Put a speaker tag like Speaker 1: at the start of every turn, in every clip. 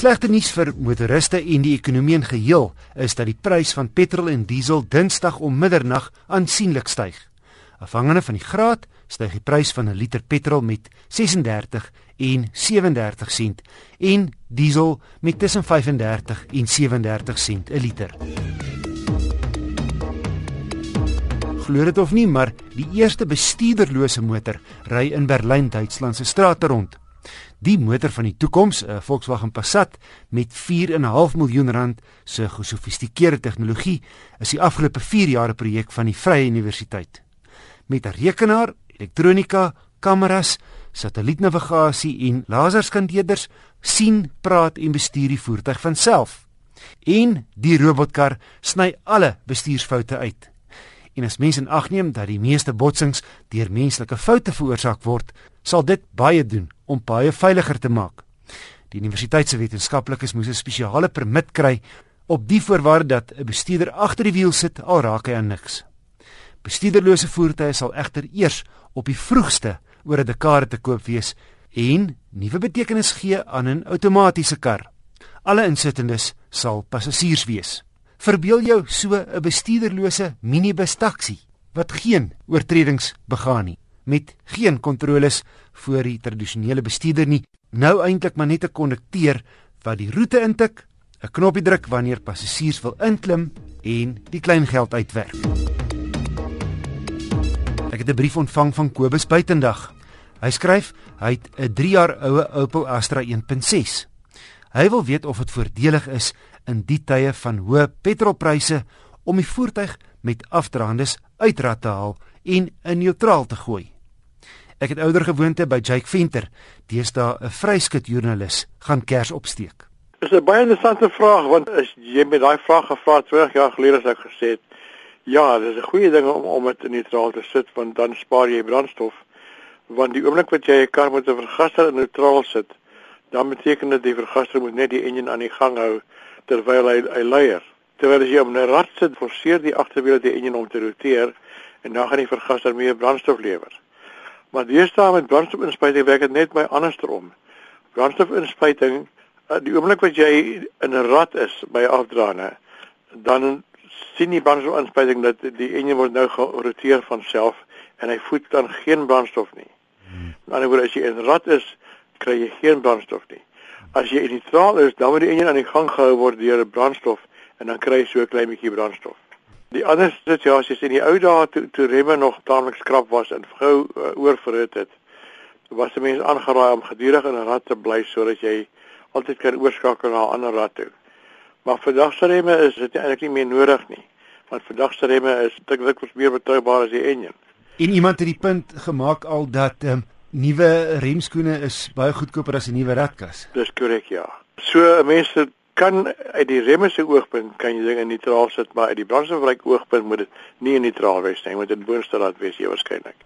Speaker 1: Slegte nuus vir motoriste en die ekonomie in geheel is dat die prys van petrol en diesel Dinsdag om middernag aansienlik styg. Afhangende van die graad styg die prys van 'n liter petrol met 36 en 37 sent en diesel met tussen 35 en 37 sent 'n liter. Glo dit of nie, maar die eerste bestuurderlose motor ry in Berlyn, Duitsland se strate rond. Die motor van die toekoms, 'n Volkswagen Passat met 4.5 miljoen rand se gesofistikeerde tegnologie, is die afgelope 4 jaar 'n projek van die Vrye Universiteit. Met 'n rekenaar, elektronika, kameras, satellietnavigasie en laserskandeerders sien, praat en bestuur die voertuig van self. En die robotkar sny alle bestuursfoute uit. En as mense in ag neem dat die meeste botsings deur menslike foute veroorsaak word, sal dit baie doen om baie veiliger te maak. Die universiteit se wetenskaplikes moes 'n spesiale permit kry op die voorwaarde dat 'n bestuurder agter die wiel sit al raak hy aan niks. Bestuurderlose voertuie sal egter eers op die vroegste oor 'n dekade te koop wees en nuwe betekenis gee aan 'n outomatiese kar. Alle insittendes sal passasiers wees. Verbeel jou so 'n bestuurderlose minibus taxi wat geen oortredings begaan nie met geen kontroles voor die tradisionele bestuurder nie. Nou eintlik maar net 'n kondukteur wat die roete intik, 'n knoppie druk wanneer passasiers wil inklim en die klein geld uitwerk. Ek het 'n brief ontvang van Kobus Buitendag. Hy skryf hy het 'n 3 jaar oue Opel Astra 1.6. Hy wil weet of dit voordelig is in die tye van hoë petrolpryse om die voertuig met afdraandes uitrat te haal en in neutraal te gooi. Ek het ouer gewoonte by Jake Venter, deesdae 'n vryskut joernalis, gaan kers opsteek.
Speaker 2: Dis 'n baie interessante vraag want as jy met daai vraag gevra het 20 jaar gelede as ek gesê het, ja, dis 'n goeie ding om om dit neutraal te sit want dan spaar jy brandstof. Want die oomblik wat jy 'n kar met 'n vergaser in neutraal sit, dan beteken dit die vergaser moet net die enjin aan die gang hou terwyl hy hy leier. Terwyl as jy op 'n rad sit, forceer die agterwiel die enjin om te roteer en dan gaan die vergaser meer brandstof lewer. Maar deesdae met brandstofinspuiting werk dit net by andersom. Brandstofinspuiting, eh, die oomblik wat jy in 'n rad is by afdraande, dan sien die brandstofinspuiting dat die enjin word nou geroteer van self en hy voed dan geen brandstof nie. Hmm. Aan die ander woord as jy in 'n rad is, kry jy geen brandstof nie. As jy in neutraal is, dan word die enjin aan die gang gehou word deur 'n brandstof en dan kry jy so 'n klein bietjie brandstof. Die ander situasies in die ou dae toe toe remme nog taamlik skrap was en gou uh, oorverhit het, was die mense aangeraai om gedurig in 'n rad te bly sodat jy altyd kan oorskakel na 'n ander rad toe. Maar vandag se remme is dit eintlik nie meer nodig nie, want vandag se remme is dikwels meer betroubaar as die enjin.
Speaker 1: En iemand het die punt gemaak al dat um, nuwe remskoene is baie goedkoper as 'n nuwe radkas.
Speaker 2: Dis korrek ja. So mense kan uit die remme se oogpunt kan jy dinge neutraal sit, maar uit die brandstofverbruik oogpunt moet dit nie neutraal wees nie, moet dit boonste laat wees jy waarskynlik.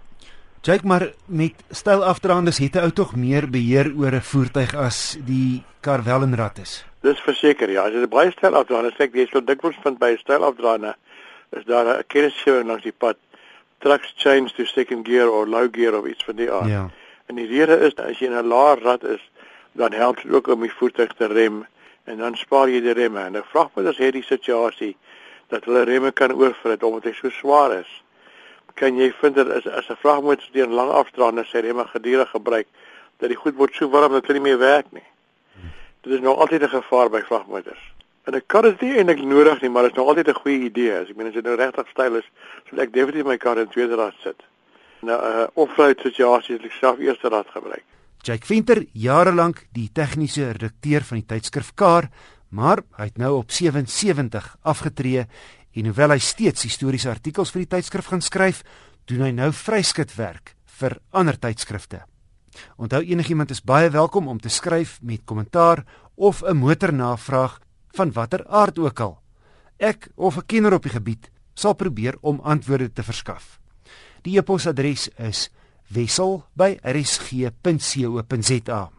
Speaker 1: Kyk maar met styl afdraandes het 'n ou tog meer beheer oor 'n voertuig as die kar wel in rad is.
Speaker 2: Dis verseker ja, as jy baie styl afdraande sê jy sal dikwels vind by 'n styl afdraande is daar 'n kennisgewing langs die pad trucks change to second gear or low gear of iets van die aard. Ja. En die rede is as jy in 'n laer rad is, dan help dit ook om die voertuig te rem en dan spaar jy die remme. En ek vra my as hierdie situasie dat hulle remme kan oorvrit omdat hy so swaar is. Kan jy vind dat as as 'n vragmotor deur lang afdraande sy remme gedurig gebruik dat die goed word so warm dat hulle nie meer werk nie. Dit is nog altyd 'n gevaar by vragmotors. En ek kan dit nie eintlik nodig nie, maar dit is nog altyd 'n goeie idee. As ek meen as dit nou regtig styl is, sal ek definitief my kar in tweede rad sit. Nou 'n uh, off-road situasie het ek self eerste rad gebruik.
Speaker 1: Jake Venter, jare lank die tegniese redakteur van die tydskrif Car, maar hy het nou op 77 afgetree en hoewel hy steeds historiese artikels vir die tydskrif gaan skryf, doen hy nou vryskut werk vir ander tydskrifte. Onthou enigiemand is baie welkom om te skryf met kommentaar of 'n motornavraag van watter aard ook al. Ek of 'n kenner op die gebied sal probeer om antwoorde te verskaf. Die e-posadres is wissel@rsg.co.za.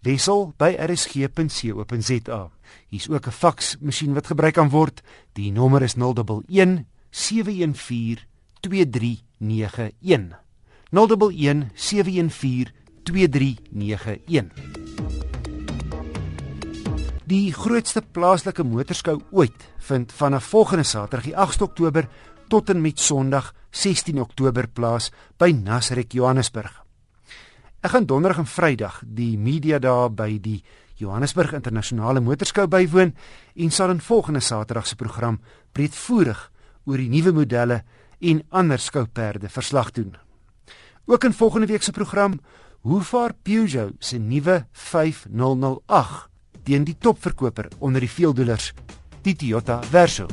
Speaker 1: wissel@rsg.co.za. Hier's ook 'n faksmasjien wat gebruik kan word. Die nommer is 011 714 2391. 011 714 2391. Die grootste plaaslike motorskou ooit vind vanaf volgende Saterdag, die 8 Oktober tot en met Sondag, 16 Oktober plaas by Nasrek Johannesburg. Ek gaan donderdag en Vrydag die media daar by die Johannesburg Internasionale Motorskou bywoon en sal in volgende Saterdag se program breedvoerig oor die nuwe modelle en ander skouperde verslag doen. Ook in volgende week se program, hoe vaar Peugeot se nuwe 5008 teen die topverkoper onder die veeldoelers, die Toyota Verso.